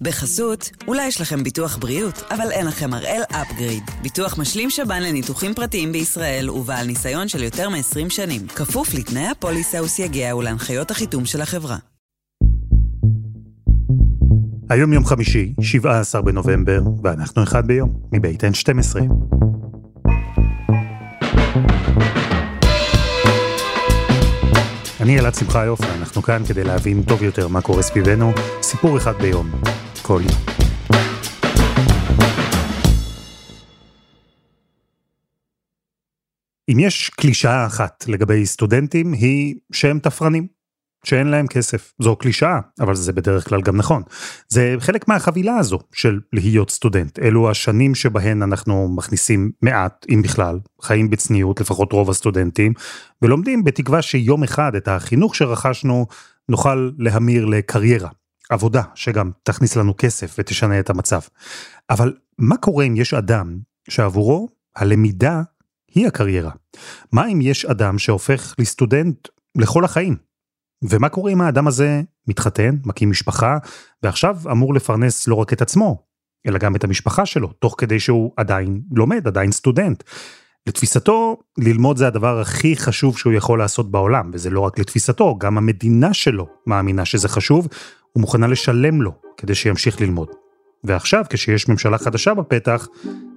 בחסות, אולי יש לכם ביטוח בריאות, אבל אין לכם הראל אפגריד. ביטוח משלים שב"ן לניתוחים פרטיים בישראל ובעל ניסיון של יותר מ-20 שנים. כפוף לתנאי הפוליסה וסייגיה ולהנחיות החיתום של החברה. היום יום חמישי, 17 בנובמבר, ואנחנו אחד ביום, מבית N12. אני אלעד שמחיוף, ואנחנו כאן כדי להבין טוב יותר מה קורה סביבנו, סיפור אחד ביום, כל. אם יש קלישאה אחת לגבי סטודנטים, היא שהם תפרנים. שאין להם כסף. זו קלישאה, אבל זה בדרך כלל גם נכון. זה חלק מהחבילה הזו של להיות סטודנט. אלו השנים שבהן אנחנו מכניסים מעט, אם בכלל, חיים בצניעות, לפחות רוב הסטודנטים, ולומדים בתקווה שיום אחד את החינוך שרכשנו נוכל להמיר לקריירה. עבודה שגם תכניס לנו כסף ותשנה את המצב. אבל מה קורה אם יש אדם שעבורו הלמידה היא הקריירה? מה אם יש אדם שהופך לסטודנט לכל החיים? ומה קורה אם האדם הזה מתחתן, מקים משפחה, ועכשיו אמור לפרנס לא רק את עצמו, אלא גם את המשפחה שלו, תוך כדי שהוא עדיין לומד, עדיין סטודנט. לתפיסתו, ללמוד זה הדבר הכי חשוב שהוא יכול לעשות בעולם, וזה לא רק לתפיסתו, גם המדינה שלו מאמינה שזה חשוב, ומוכנה לשלם לו כדי שימשיך ללמוד. ועכשיו, כשיש ממשלה חדשה בפתח,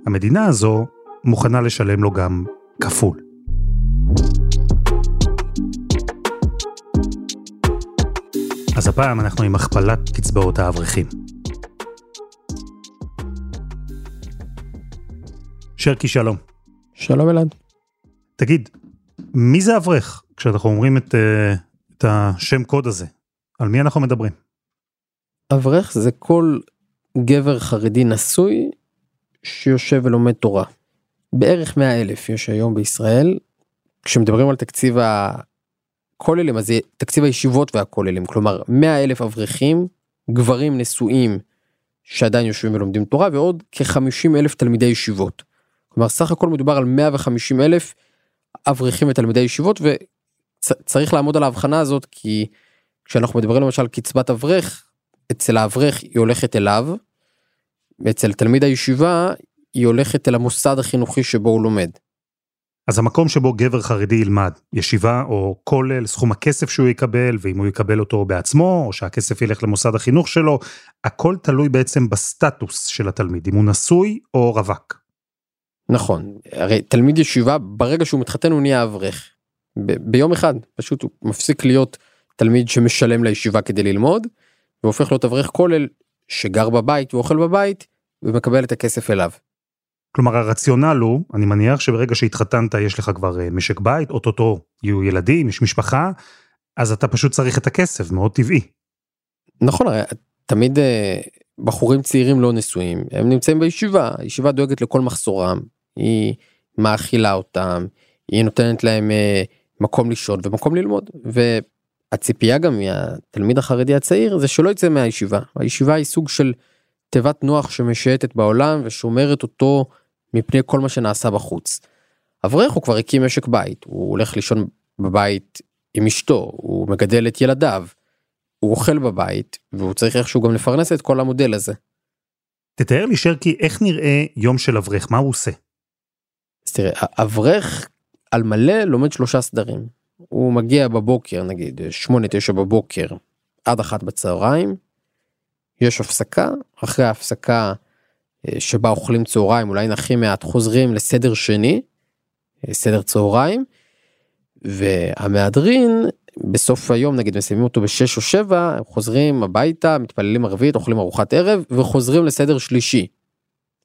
המדינה הזו מוכנה לשלם לו גם כפול. אז הפעם אנחנו עם הכפלת קצבאות האברכים. שרקי שלום. שלום אלעד. תגיד, מי זה אברך כשאנחנו אומרים את, אה, את השם קוד הזה? על מי אנחנו מדברים? אברך זה כל גבר חרדי נשוי שיושב ולומד תורה. בערך 100 אלף יש היום בישראל. כשמדברים על תקציב הכוללים אז זה תקציב הישיבות והכוללים כלומר 100 אלף אברכים גברים נשואים שעדיין יושבים ולומדים תורה ועוד כ-50 אלף תלמידי ישיבות. כלומר סך הכל מדובר על 150 אלף אברכים ותלמידי ישיבות וצריך לעמוד על ההבחנה הזאת כי כשאנחנו מדברים למשל קצבת אברך אצל האברך היא הולכת אליו. ואצל תלמיד הישיבה היא הולכת אל המוסד החינוכי שבו הוא לומד. אז המקום שבו גבר חרדי ילמד, ישיבה או כולל, סכום הכסף שהוא יקבל, ואם הוא יקבל אותו בעצמו, או שהכסף ילך למוסד החינוך שלו, הכל תלוי בעצם בסטטוס של התלמיד, אם הוא נשוי או רווק. נכון, הרי תלמיד ישיבה, ברגע שהוא מתחתן הוא נהיה אברך. ב- ביום אחד, פשוט הוא מפסיק להיות תלמיד שמשלם לישיבה כדי ללמוד, והופך להיות אברך כולל שגר בבית ואוכל בבית, ומקבל את הכסף אליו. כלומר הרציונל הוא, אני מניח שברגע שהתחתנת יש לך כבר אה, משק בית, אוטוטו יהיו ילדים, יש משפחה, אז אתה פשוט צריך את הכסף, מאוד טבעי. נכון, תמיד אה, בחורים צעירים לא נשואים, הם נמצאים בישיבה, הישיבה דואגת לכל מחסורם, היא מאכילה אותם, היא נותנת להם אה, מקום לישון ומקום ללמוד, והציפייה גם מהתלמיד החרדי הצעיר זה שלא יצא מהישיבה, הישיבה היא סוג של תיבת נוח שמשייטת בעולם ושומרת אותו מפני כל מה שנעשה בחוץ. אברך הוא כבר הקים משק בית, הוא הולך לישון בבית עם אשתו, הוא מגדל את ילדיו, הוא אוכל בבית, והוא צריך איכשהו גם לפרנס את כל המודל הזה. תתאר לי שרקי, איך נראה יום של אברך, מה הוא עושה? אז תראה, אברך על מלא לומד שלושה סדרים. הוא מגיע בבוקר, נגיד, 8-9 בבוקר עד אחת בצהריים, יש הפסקה, אחרי ההפסקה אה, שבה אוכלים צהריים, אולי נחים מעט, חוזרים לסדר שני, אה, סדר צהריים, והמהדרין בסוף היום נגיד מסיימים אותו בשש או שבע, חוזרים הביתה, מתפללים ערבית, אוכלים ארוחת ערב וחוזרים לסדר שלישי.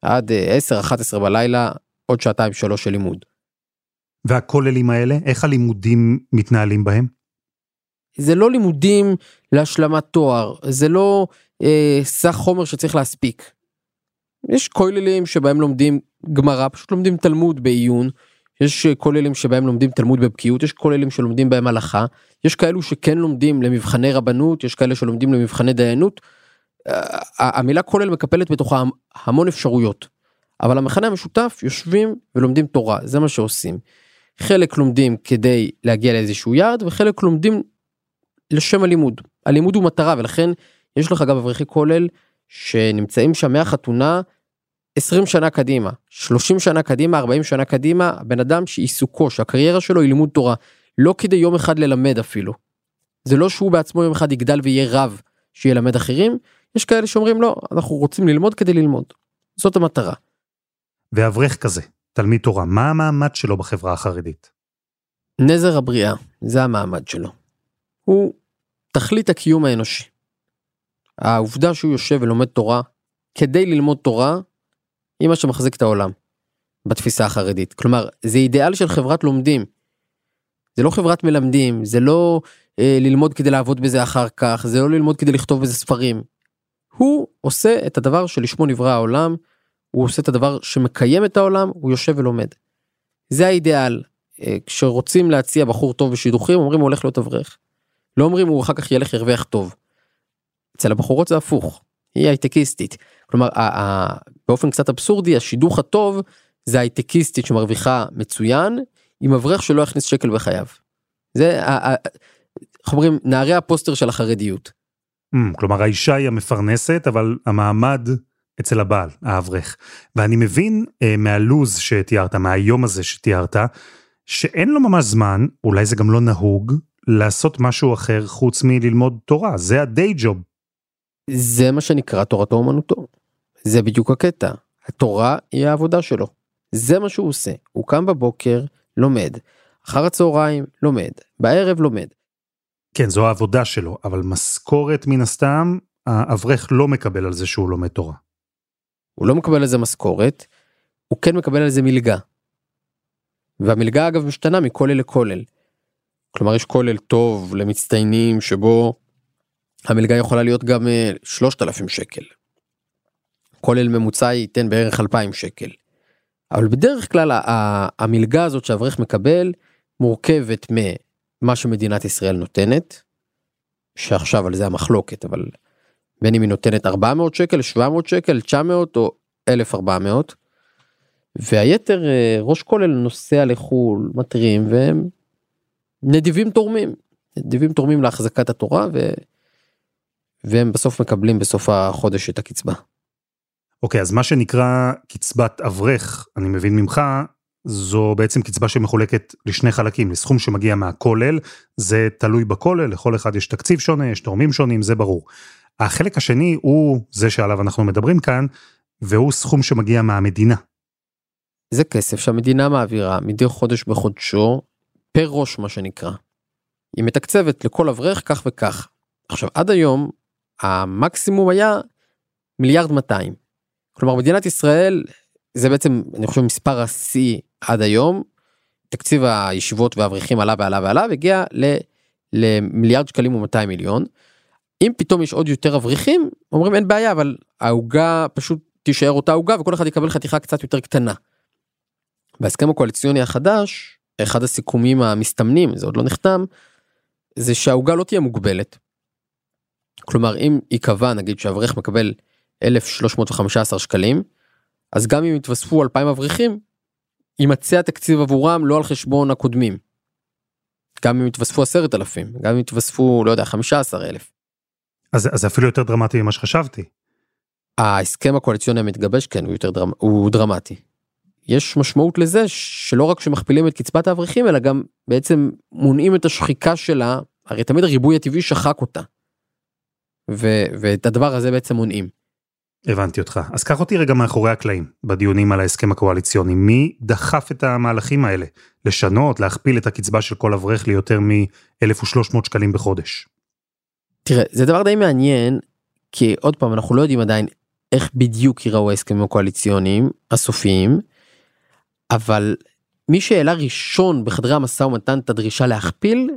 עד 10-11 אה, בלילה, עוד שעתיים שלוש של לימוד. והכוללים האלה, איך הלימודים מתנהלים בהם? זה לא לימודים להשלמת תואר, זה לא אה, סך חומר שצריך להספיק. יש כוללים שבהם לומדים גמרא, פשוט לומדים תלמוד בעיון, יש כוללים שבהם לומדים תלמוד בבקיאות, יש כוללים שלומדים בהם הלכה, יש כאלו שכן לומדים למבחני רבנות, יש כאלה שלומדים למבחני דיינות. אה, המילה כולל מקפלת בתוכה המון אפשרויות, אבל המכנה המשותף יושבים ולומדים תורה, זה מה שעושים. חלק לומדים כדי להגיע לאיזשהו יעד וחלק לומדים לשם הלימוד. הלימוד הוא מטרה ולכן יש לך גם אברכי כולל שנמצאים שם מהחתונה 20 שנה קדימה, 30 שנה קדימה, 40 שנה קדימה, בן אדם שעיסוקו, שהקריירה שלו היא לימוד תורה, לא כדי יום אחד ללמד אפילו. זה לא שהוא בעצמו יום אחד יגדל ויהיה רב שילמד אחרים, יש כאלה שאומרים לא, אנחנו רוצים ללמוד כדי ללמוד. זאת המטרה. ואברך כזה, תלמיד תורה, מה המעמד שלו בחברה החרדית? נזר הבריאה, זה המעמד שלו. הוא תכלית הקיום האנושי. העובדה שהוא יושב ולומד תורה, כדי ללמוד תורה, היא מה שמחזיק את העולם, בתפיסה החרדית. כלומר, זה אידיאל של חברת לומדים. זה לא חברת מלמדים, זה לא אה, ללמוד כדי לעבוד בזה אחר כך, זה לא ללמוד כדי לכתוב בזה ספרים. הוא עושה את הדבר שלשמו נברא העולם, הוא עושה את הדבר שמקיים את העולם, הוא יושב ולומד. זה האידיאל. אה, כשרוצים להציע בחור טוב בשידוכים, אומרים הוא הולך להיות אברך. לא אומרים הוא אחר כך ילך ירוויח טוב. אצל הבחורות זה הפוך, היא הייטקיסטית. כלומר, באופן קצת אבסורדי, השידוך הטוב זה הייטקיסטית שמרוויחה מצוין, עם אברך שלא יכניס שקל בחייו. זה, איך אומרים, נערי הפוסטר של החרדיות. Mm, כלומר, האישה היא המפרנסת, אבל המעמד אצל הבעל, האברך. ואני מבין אה, מהלוז שתיארת, מהיום הזה שתיארת, שאין לו ממש זמן, אולי זה גם לא נהוג, לעשות משהו אחר חוץ מללמוד תורה, זה הדיי ג'וב. זה מה שנקרא תורתו אומנותו. זה בדיוק הקטע. התורה היא העבודה שלו. זה מה שהוא עושה. הוא קם בבוקר, לומד. אחר הצהריים, לומד. בערב, לומד. כן, זו העבודה שלו, אבל משכורת מן הסתם, האברך לא מקבל על זה שהוא לומד תורה. הוא לא מקבל על זה משכורת, הוא כן מקבל על זה מלגה. והמלגה אגב משתנה מכולל לכולל. כלומר יש כולל טוב למצטיינים שבו המלגה יכולה להיות גם 3,000 אה, שקל. כולל ממוצע ייתן בערך 2,000 שקל. אבל בדרך כלל המלגה הזאת שאברך מקבל מורכבת ממה שמדינת ישראל נותנת, שעכשיו על זה המחלוקת, אבל בין אם היא נותנת 400 שקל, 700 שקל, 900 או 1,400, והיתר אה, ראש כולל נוסע לחו"ל, מתרים, והם נדיבים תורמים, נדיבים תורמים להחזקת התורה, ו... והם בסוף מקבלים בסוף החודש את הקצבה. אוקיי, okay, אז מה שנקרא קצבת אברך, אני מבין ממך, זו בעצם קצבה שמחולקת לשני חלקים, לסכום שמגיע מהכולל, זה תלוי בכולל, לכל אחד יש תקציב שונה, יש תורמים שונים, זה ברור. החלק השני הוא זה שעליו אנחנו מדברים כאן, והוא סכום שמגיע מהמדינה. זה כסף שהמדינה מעבירה מדי חודש בחודשו, פר ראש מה שנקרא. היא מתקצבת לכל אברך כך וכך. עכשיו עד היום המקסימום היה מיליארד 200. כלומר מדינת ישראל זה בעצם אני חושב מספר השיא עד היום. תקציב הישיבות והאברכים עלה ועלה ועלה והגיע למיליארד שקלים ו200 מיליון. אם פתאום יש עוד יותר אברכים אומרים אין בעיה אבל העוגה פשוט תישאר אותה עוגה וכל אחד יקבל חתיכה קצת יותר קטנה. בהסכם הקואליציוני החדש אחד הסיכומים המסתמנים זה עוד לא נחתם זה שהעוגה לא תהיה מוגבלת. כלומר אם ייקבע נגיד שאברך מקבל 1315 שקלים אז גם אם יתווספו 2,000 אברכים יימצא התקציב עבורם לא על חשבון הקודמים. גם אם יתווספו 10,000 גם אם יתווספו לא יודע 15,000. אז זה אפילו יותר דרמטי ממה שחשבתי. ההסכם הקואליציוני המתגבש כן הוא יותר דרמ... הוא דרמטי. יש משמעות לזה שלא רק שמכפילים את קצבת האברכים אלא גם בעצם מונעים את השחיקה שלה הרי תמיד הריבוי הטבעי שחק אותה. ו... ואת הדבר הזה בעצם מונעים. הבנתי אותך. אז קח אותי רגע מאחורי הקלעים, בדיונים על ההסכם הקואליציוני. מי דחף את המהלכים האלה? לשנות, להכפיל את הקצבה של כל אברך ליותר מ-1,300 שקלים בחודש. תראה, זה דבר די מעניין, כי עוד פעם, אנחנו לא יודעים עדיין איך בדיוק ייראו ההסכמים הקואליציוניים הסופיים, אבל מי שהעלה ראשון בחדרי המשא ומתן את הדרישה להכפיל,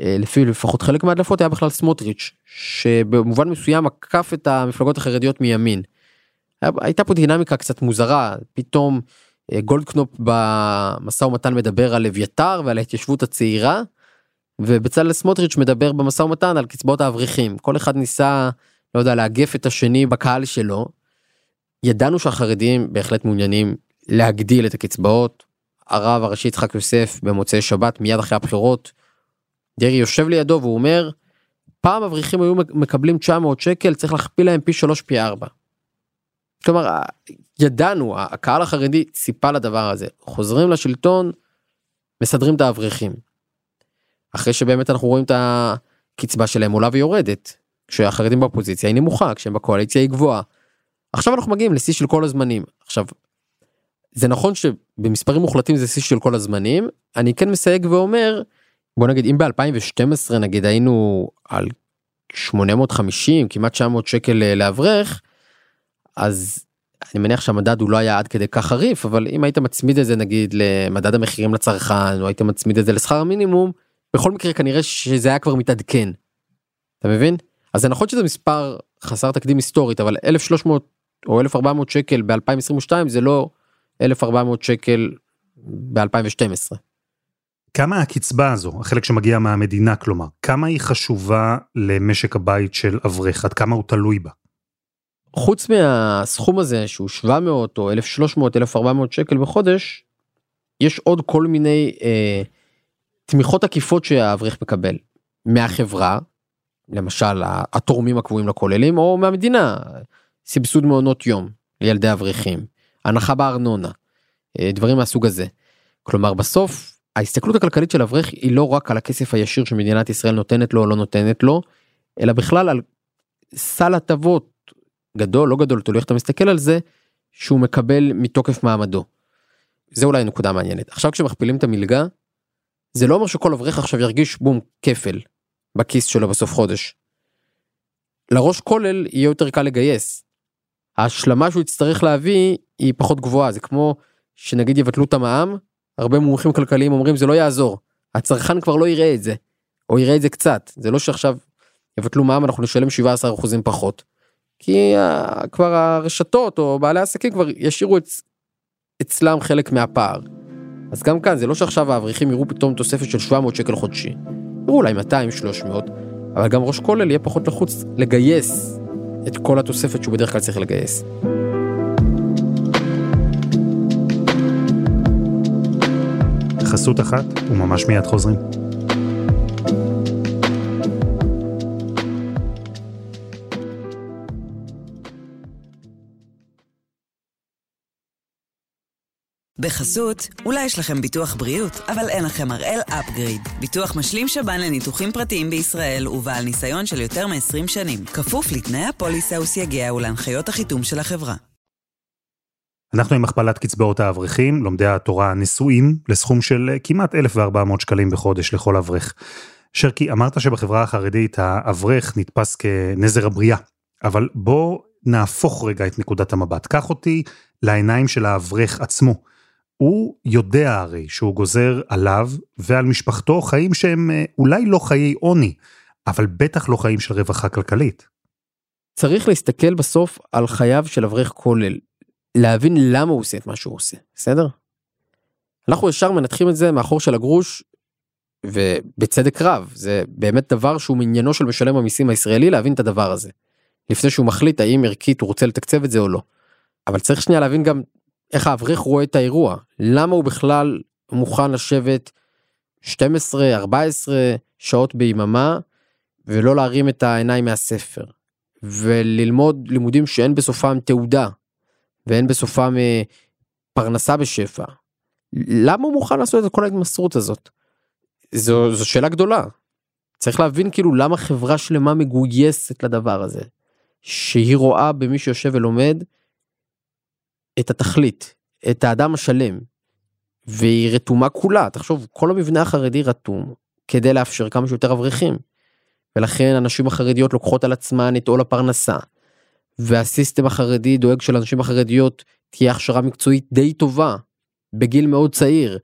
אה, לפי לפחות חלק מהדלפות היה בכלל סמוטריץ', שבמובן מסוים עקף את המפלגות החרדיות מימין. הייתה פה דינמיקה קצת מוזרה, פתאום אה, גולדקנופ במשא ומתן מדבר על אביתר ועל ההתיישבות הצעירה, ובצלאל סמוטריץ' מדבר במשא ומתן על קצבאות האברכים. כל אחד ניסה, לא יודע, לאגף את השני בקהל שלו. ידענו שהחרדים בהחלט מעוניינים להגדיל את הקצבאות. הרב הראשי יצחק יוסף במוצאי שבת מיד אחרי הבחירות, דרעי יושב לידו והוא אומר פעם אברכים היו מקבלים 900 שקל צריך להכפיל להם פי 3 פי 4. כלומר ידענו הקהל החרדי ציפה לדבר הזה חוזרים לשלטון מסדרים את האברכים. אחרי שבאמת אנחנו רואים את הקצבה שלהם עולה ויורדת כשהחרדים באופוזיציה היא נמוכה כשהם בקואליציה היא גבוהה. עכשיו אנחנו מגיעים לשיא של כל הזמנים עכשיו. זה נכון שבמספרים מוחלטים זה שיא של כל הזמנים אני כן מסייג ואומר בוא נגיד אם ב2012 נגיד היינו על 850 כמעט 900 שקל אה, לאברך אז אני מניח שהמדד הוא לא היה עד כדי כך חריף אבל אם היית מצמיד את זה נגיד למדד המחירים לצרכן או היית מצמיד את זה לשכר המינימום בכל מקרה כנראה שזה היה כבר מתעדכן. אתה מבין? אז זה נכון שזה מספר חסר תקדים היסטורית אבל 1300 או 1400 שקל ב2022 זה לא 1400 שקל ב2012. כמה הקצבה הזו, החלק שמגיע מהמדינה כלומר, כמה היא חשובה למשק הבית של אברך, עד כמה הוא תלוי בה? חוץ מהסכום הזה שהוא 700 או 1300 1400 שקל בחודש יש עוד כל מיני אה, תמיכות עקיפות שהאברך מקבל מהחברה למשל התורמים הקבועים לכוללים או מהמדינה סבסוד מעונות יום לילדי אברכים הנחה בארנונה אה, דברים מהסוג הזה. כלומר בסוף ההסתכלות הכלכלית של אברך היא לא רק על הכסף הישיר שמדינת ישראל נותנת לו או לא נותנת לו אלא בכלל על סל הטבות גדול לא גדול תלוי איך אתה מסתכל על זה שהוא מקבל מתוקף מעמדו. זה אולי נקודה מעניינת עכשיו כשמכפילים את המלגה זה לא אומר שכל אברך עכשיו ירגיש בום כפל בכיס שלו בסוף חודש. לראש כולל יהיה יותר קל לגייס. ההשלמה שהוא יצטרך להביא היא פחות גבוהה זה כמו שנגיד יבטלו את המע"מ הרבה מומחים כלכליים אומרים זה לא יעזור הצרכן כבר לא יראה את זה או יראה את זה קצת זה לא שעכשיו יבטלו מע"מ אנחנו נשלם 17% פחות. כי uh, כבר הרשתות או בעלי העסקים כבר ישאירו את, אצלם חלק מהפער. אז גם כאן זה לא שעכשיו האברכים יראו פתאום תוספת של 700 שקל חודשי. יראו אולי 200 300 אבל גם ראש כולל יהיה פחות לחוץ לגייס את כל התוספת שהוא בדרך כלל צריך לגייס. חסות אחת וממש מיד חוזרים. בחסות, אולי יש לכם ביטוח בריאות, אבל אין לכם הראל אפגריד. ביטוח משלים שב"ן לניתוחים פרטיים בישראל ובעל ניסיון של יותר מ-20 שנים. כפוף לתנאי הפוליסה וסייגיה ולהנחיות החיתום של החברה. אנחנו עם הכפלת קצבאות האברכים, לומדי התורה הנשואים, לסכום של כמעט 1,400 שקלים בחודש לכל אברך. שרקי, אמרת שבחברה החרדית האברך נתפס כנזר הבריאה, אבל בוא נהפוך רגע את נקודת המבט. קח אותי לעיניים של האברך עצמו. הוא יודע הרי שהוא גוזר עליו ועל משפחתו חיים שהם אה, אולי לא חיי עוני, אבל בטח לא חיים של רווחה כלכלית. צריך להסתכל בסוף על חייו של אברך כולל, להבין למה הוא עושה את מה שהוא עושה, בסדר? אנחנו ישר מנתחים את זה מאחור של הגרוש, ובצדק רב, זה באמת דבר שהוא מעניינו של משלם המיסים הישראלי להבין את הדבר הזה. לפני שהוא מחליט האם ערכית הוא רוצה לתקצב את זה או לא. אבל צריך שנייה להבין גם איך האברך רואה את האירוע, למה הוא בכלל מוכן לשבת 12-14 שעות ביממה ולא להרים את העיניים מהספר וללמוד לימודים שאין בסופם תעודה ואין בסופם אה, פרנסה בשפע. למה הוא מוכן לעשות את כל ההתמסרות הזאת? זו, זו שאלה גדולה. צריך להבין כאילו למה חברה שלמה מגויסת לדבר הזה. שהיא רואה במי שיושב ולומד את התכלית, את האדם השלם, והיא רתומה כולה, תחשוב, כל המבנה החרדי רתום כדי לאפשר כמה שיותר אברכים. ולכן הנשים החרדיות לוקחות על עצמן את עול הפרנסה. והסיסטם החרדי דואג שלנשים החרדיות תהיה הכשרה מקצועית די טובה, בגיל מאוד צעיר.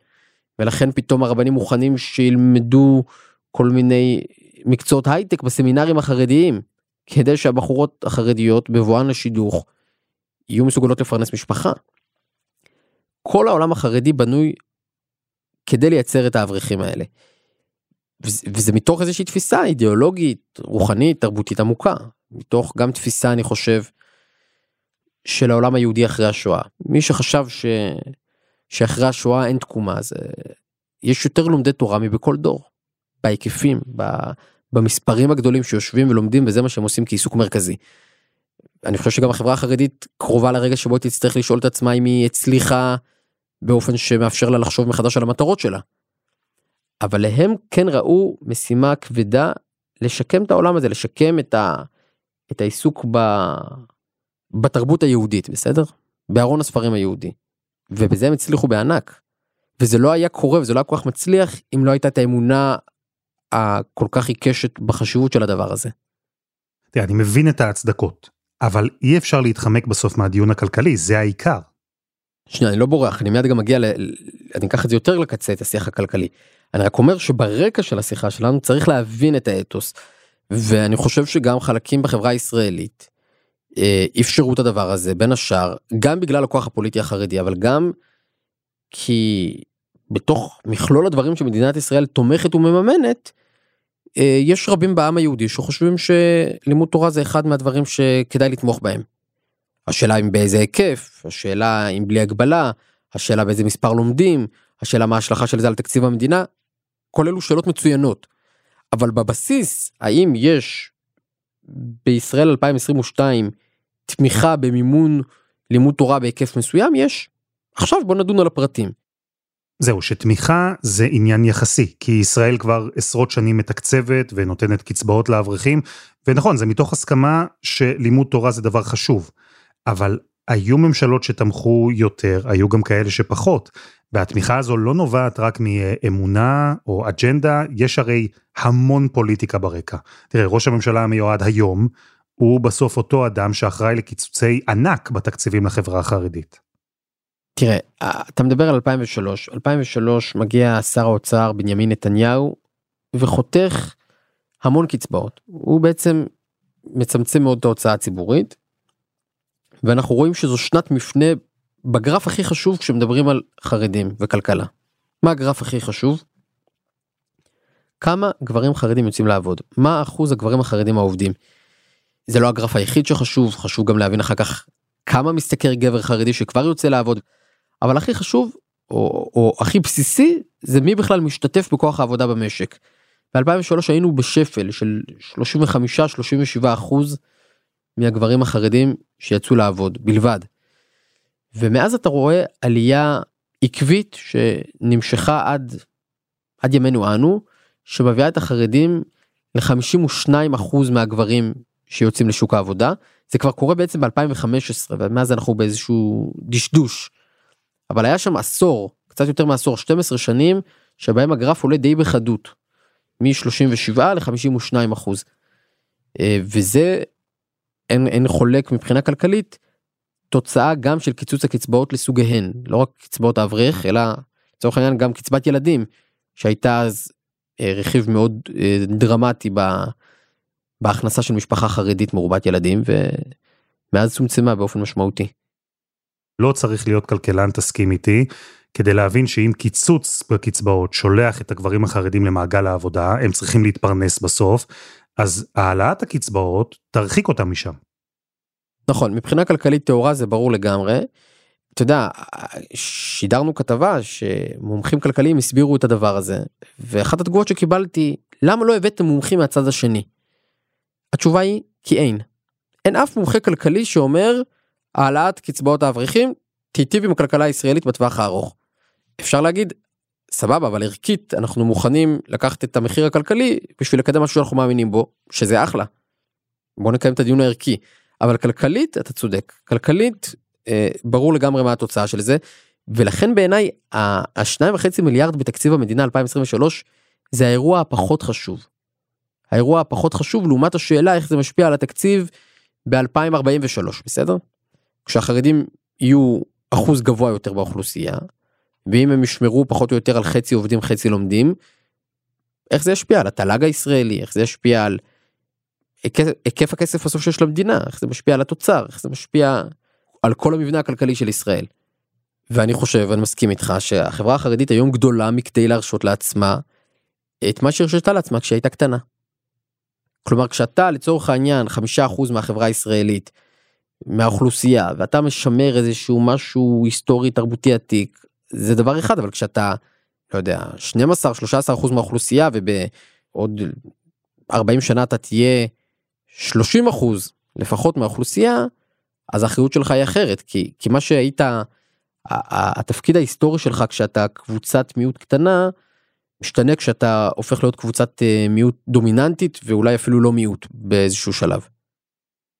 ולכן פתאום הרבנים מוכנים שילמדו כל מיני מקצועות הייטק בסמינרים החרדיים, כדי שהבחורות החרדיות בבואן לשידוך יהיו מסוגלות לפרנס משפחה. כל העולם החרדי בנוי כדי לייצר את האברכים האלה. וזה מתוך איזושהי תפיסה אידיאולוגית, רוחנית, תרבותית עמוקה. מתוך גם תפיסה, אני חושב, של העולם היהודי אחרי השואה. מי שחשב ש... שאחרי השואה אין תקומה, אז יש יותר לומדי תורה מבכל דור. בהיקפים, במספרים הגדולים שיושבים ולומדים וזה מה שהם עושים כעיסוק מרכזי. אני חושב שגם החברה החרדית קרובה לרגע שבו היא תצטרך לשאול את עצמה אם היא הצליחה באופן שמאפשר לה לחשוב מחדש על המטרות שלה. אבל להם כן ראו משימה כבדה לשקם את העולם הזה, לשקם את, ה, את העיסוק ב, בתרבות היהודית, בסדר? בארון הספרים היהודי. ובזה הם הצליחו בענק. וזה לא היה קורה וזה לא היה כל כך מצליח אם לא הייתה את האמונה הכל כך עיקשת בחשיבות של הדבר הזה. תראה, אני מבין את ההצדקות, אבל אי אפשר להתחמק בסוף מהדיון הכלכלי, זה העיקר. שנייה, אני לא בורח, אני מיד גם מגיע ל... אני אקח את זה יותר לקצה, את השיח הכלכלי. אני רק אומר שברקע של השיחה שלנו צריך להבין את האתוס. ואני חושב שגם חלקים בחברה הישראלית אה, אפשרו את הדבר הזה, בין השאר, גם בגלל הכוח הפוליטי החרדי, אבל גם כי בתוך מכלול הדברים שמדינת ישראל תומכת ומממנת, יש רבים בעם היהודי שחושבים שלימוד תורה זה אחד מהדברים שכדאי לתמוך בהם. השאלה אם באיזה היקף, השאלה אם בלי הגבלה, השאלה באיזה מספר לומדים, השאלה מה ההשלכה של זה על תקציב המדינה, כל אלו שאלות מצוינות. אבל בבסיס, האם יש בישראל 2022 תמיכה במימון לימוד תורה בהיקף מסוים? יש. עכשיו בוא נדון על הפרטים. זהו, שתמיכה זה עניין יחסי, כי ישראל כבר עשרות שנים מתקצבת ונותנת קצבאות לאברכים, ונכון, זה מתוך הסכמה שלימוד תורה זה דבר חשוב, אבל היו ממשלות שתמכו יותר, היו גם כאלה שפחות, והתמיכה הזו לא נובעת רק מאמונה או אג'נדה, יש הרי המון פוליטיקה ברקע. תראה, ראש הממשלה המיועד היום, הוא בסוף אותו אדם שאחראי לקיצוצי ענק בתקציבים לחברה החרדית. תראה, אתה מדבר על 2003, 2003 מגיע שר האוצר בנימין נתניהו וחותך המון קצבאות. הוא בעצם מצמצם מאוד את ההוצאה הציבורית. ואנחנו רואים שזו שנת מפנה בגרף הכי חשוב כשמדברים על חרדים וכלכלה. מה הגרף הכי חשוב? כמה גברים חרדים יוצאים לעבוד? מה אחוז הגברים החרדים העובדים? זה לא הגרף היחיד שחשוב, חשוב גם להבין אחר כך כמה משתכר גבר חרדי שכבר יוצא לעבוד. אבל הכי חשוב, או, או הכי בסיסי, זה מי בכלל משתתף בכוח העבודה במשק. ב-2003 היינו בשפל של 35-37 אחוז מהגברים החרדים שיצאו לעבוד בלבד. ומאז אתה רואה עלייה עקבית שנמשכה עד, עד ימינו אנו, שמביאה את החרדים ל-52% מהגברים שיוצאים לשוק העבודה. זה כבר קורה בעצם ב-2015 ומאז אנחנו באיזשהו דשדוש. אבל היה שם עשור, קצת יותר מעשור, 12 שנים, שבהם הגרף עולה די בחדות. מ-37 ל-52 אחוז. אה, וזה אין, אין חולק מבחינה כלכלית תוצאה גם של קיצוץ הקצבאות לסוגיהן לא רק קצבאות האברך אלא לצורך העניין גם קצבת ילדים שהייתה אז אה, רכיב מאוד אה, דרמטי בהכנסה של משפחה חרדית מרובת ילדים ומאז צומצמה באופן משמעותי. לא צריך להיות כלכלן תסכים איתי כדי להבין שאם קיצוץ בקצבאות שולח את הגברים החרדים למעגל העבודה הם צריכים להתפרנס בסוף אז העלאת הקצבאות תרחיק אותם משם. נכון, מבחינה כלכלית טהורה זה ברור לגמרי. אתה יודע, שידרנו כתבה שמומחים כלכליים הסבירו את הדבר הזה, ואחת התגובות שקיבלתי, למה לא הבאתם מומחים מהצד השני? התשובה היא, כי אין. אין אף מומחה כלכלי שאומר, העלאת קצבאות האברכים תיטיב עם הכלכלה הישראלית בטווח הארוך. אפשר להגיד, סבבה אבל ערכית אנחנו מוכנים לקחת את המחיר הכלכלי בשביל לקדם משהו שאנחנו מאמינים בו שזה אחלה. בוא נקיים את הדיון הערכי אבל כלכלית אתה צודק כלכלית אה, ברור לגמרי מה התוצאה של זה ולכן בעיניי השניים וחצי מיליארד בתקציב המדינה 2023 זה האירוע הפחות חשוב. האירוע הפחות חשוב לעומת השאלה איך זה משפיע על התקציב ב-2043 בסדר? כשהחרדים יהיו אחוז גבוה יותר באוכלוסייה ואם הם ישמרו פחות או יותר על חצי עובדים חצי לומדים, איך זה ישפיע על התל"ג הישראלי, איך זה ישפיע על היקף הכסף בסוף שיש למדינה, איך זה משפיע על התוצר, איך זה משפיע על כל המבנה הכלכלי של ישראל. ואני חושב, אני מסכים איתך, שהחברה החרדית היום גדולה מכדי להרשות לעצמה את מה שהרשתה לעצמה כשהיא הייתה קטנה. כלומר כשאתה לצורך העניין חמישה אחוז מהחברה הישראלית מהאוכלוסייה ואתה משמר איזשהו משהו היסטורי תרבותי עתיק זה דבר אחד אבל כשאתה לא יודע 12 13 אחוז מהאוכלוסייה ובעוד 40 שנה אתה תהיה 30 אחוז לפחות מהאוכלוסייה, אז האחריות שלך היא אחרת, כי, כי מה שהיית, התפקיד ההיסטורי שלך כשאתה קבוצת מיעוט קטנה, משתנה כשאתה הופך להיות קבוצת אה, מיעוט דומיננטית ואולי אפילו לא מיעוט באיזשהו שלב.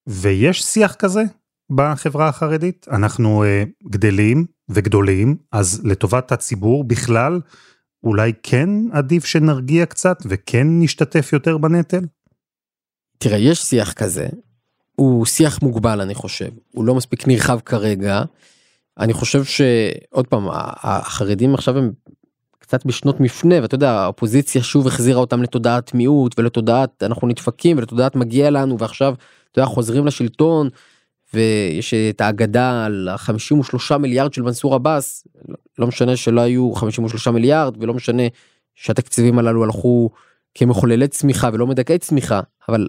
ויש שיח כזה בחברה החרדית? אנחנו uh, גדלים וגדולים, אז לטובת הציבור בכלל, אולי כן עדיף שנרגיע קצת וכן נשתתף יותר בנטל? תראה, יש שיח כזה, הוא שיח מוגבל אני חושב, הוא לא מספיק נרחב כרגע. אני חושב שעוד פעם, החרדים עכשיו הם קצת בשנות מפנה ואתה יודע האופוזיציה שוב החזירה אותם לתודעת מיעוט ולתודעת אנחנו נדפקים ולתודעת מגיע לנו ועכשיו אתה יודע, חוזרים לשלטון ויש את האגדה על ה-53 מיליארד של מנסור עבאס לא משנה שלא היו 53 מיליארד ולא משנה שהתקציבים הללו הלכו כמחוללי צמיחה ולא מדכאי צמיחה אבל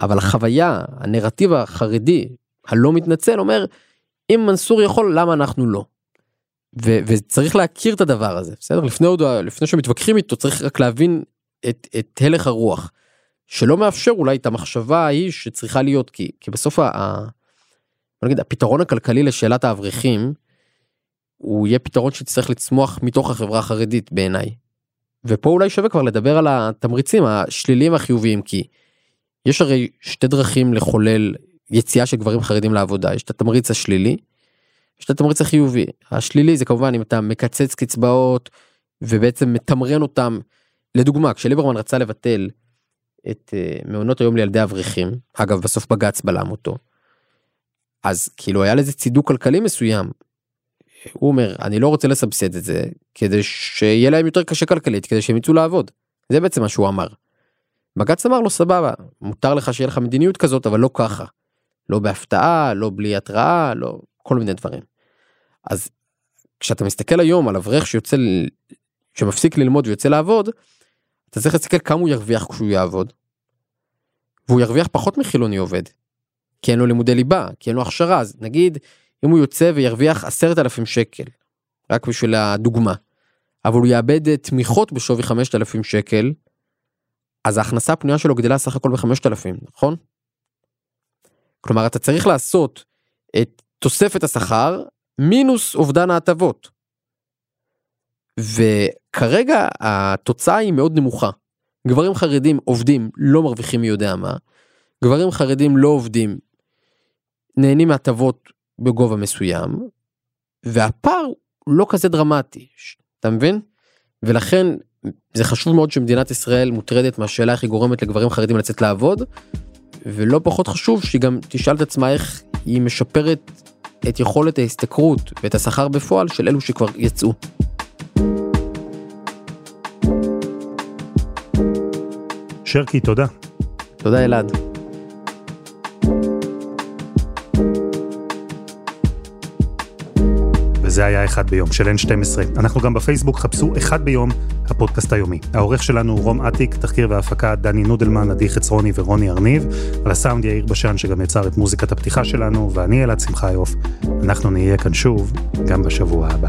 אבל החוויה הנרטיב החרדי הלא מתנצל אומר אם מנסור יכול למה אנחנו לא. ו- וצריך להכיר את הדבר הזה בסדר לפני עוד לפני שמתווכחים איתו צריך רק להבין את, את הלך הרוח שלא מאפשר אולי את המחשבה ההיא שצריכה להיות כי, כי בסוף ה, ה, נגיד, הפתרון הכלכלי לשאלת האברכים הוא יהיה פתרון שצריך לצמוח מתוך החברה החרדית בעיניי. ופה אולי שווה כבר לדבר על התמריצים השליליים החיוביים כי יש הרי שתי דרכים לחולל יציאה של גברים חרדים לעבודה. יש את התמריץ השלילי יש את התמריץ החיובי. השלילי זה כמובן אם אתה מקצץ קצבאות ובעצם מתמרן אותם. לדוגמה כשליברמן רצה לבטל את uh, מעונות היום לילדי אברכים אגב בסוף בג"ץ בלם אותו. אז כאילו היה לזה צידוק כלכלי מסוים. הוא אומר אני לא רוצה לסבסד את זה כדי שיהיה להם יותר קשה כלכלית כדי שהם יצאו לעבוד. זה בעצם מה שהוא אמר. בג"ץ אמר לו סבבה מותר לך שיהיה לך מדיניות כזאת אבל לא ככה. לא בהפתעה לא בלי התראה לא כל מיני דברים. אז כשאתה מסתכל היום על אברך שיוצא שמפסיק ללמוד ויוצא לעבוד אתה צריך להסתכל כמה הוא ירוויח כשהוא יעבוד. והוא ירוויח פחות מחילוני עובד. כי אין לו לימודי ליבה כי אין לו הכשרה אז נגיד אם הוא יוצא וירוויח עשרת אלפים שקל רק בשביל הדוגמה. אבל הוא יאבד תמיכות בשווי חמשת אלפים שקל אז ההכנסה הפנויה שלו גדלה סך הכל בחמשת אלפים נכון? כלומר אתה צריך לעשות את תוספת השכר מינוס אובדן ההטבות. וכרגע התוצאה היא מאוד נמוכה. גברים חרדים עובדים לא מרוויחים מי יודע מה, גברים חרדים לא עובדים נהנים מהטבות בגובה מסוים, והפער לא כזה דרמטי, אתה מבין? ולכן זה חשוב מאוד שמדינת ישראל מוטרדת מהשאלה איך היא גורמת לגברים חרדים לצאת לעבוד, ולא פחות חשוב שהיא גם תשאל את עצמה איך היא משפרת את יכולת ההשתכרות ואת השכר בפועל של אלו שכבר יצאו. שרקי, תודה. תודה אלעד. וזה היה אחד ביום של N12. אנחנו גם בפייסבוק, חפשו אחד ביום, הפודקאסט היומי. העורך שלנו הוא רום אטיק, תחקיר והפקה דני נודלמן, עדי חצרוני ורוני ארניב, על הסאונד יאיר בשן שגם יצר את מוזיקת הפתיחה שלנו, ואני אלעד שמחיוף. אנחנו נהיה כאן שוב, גם בשבוע הבא.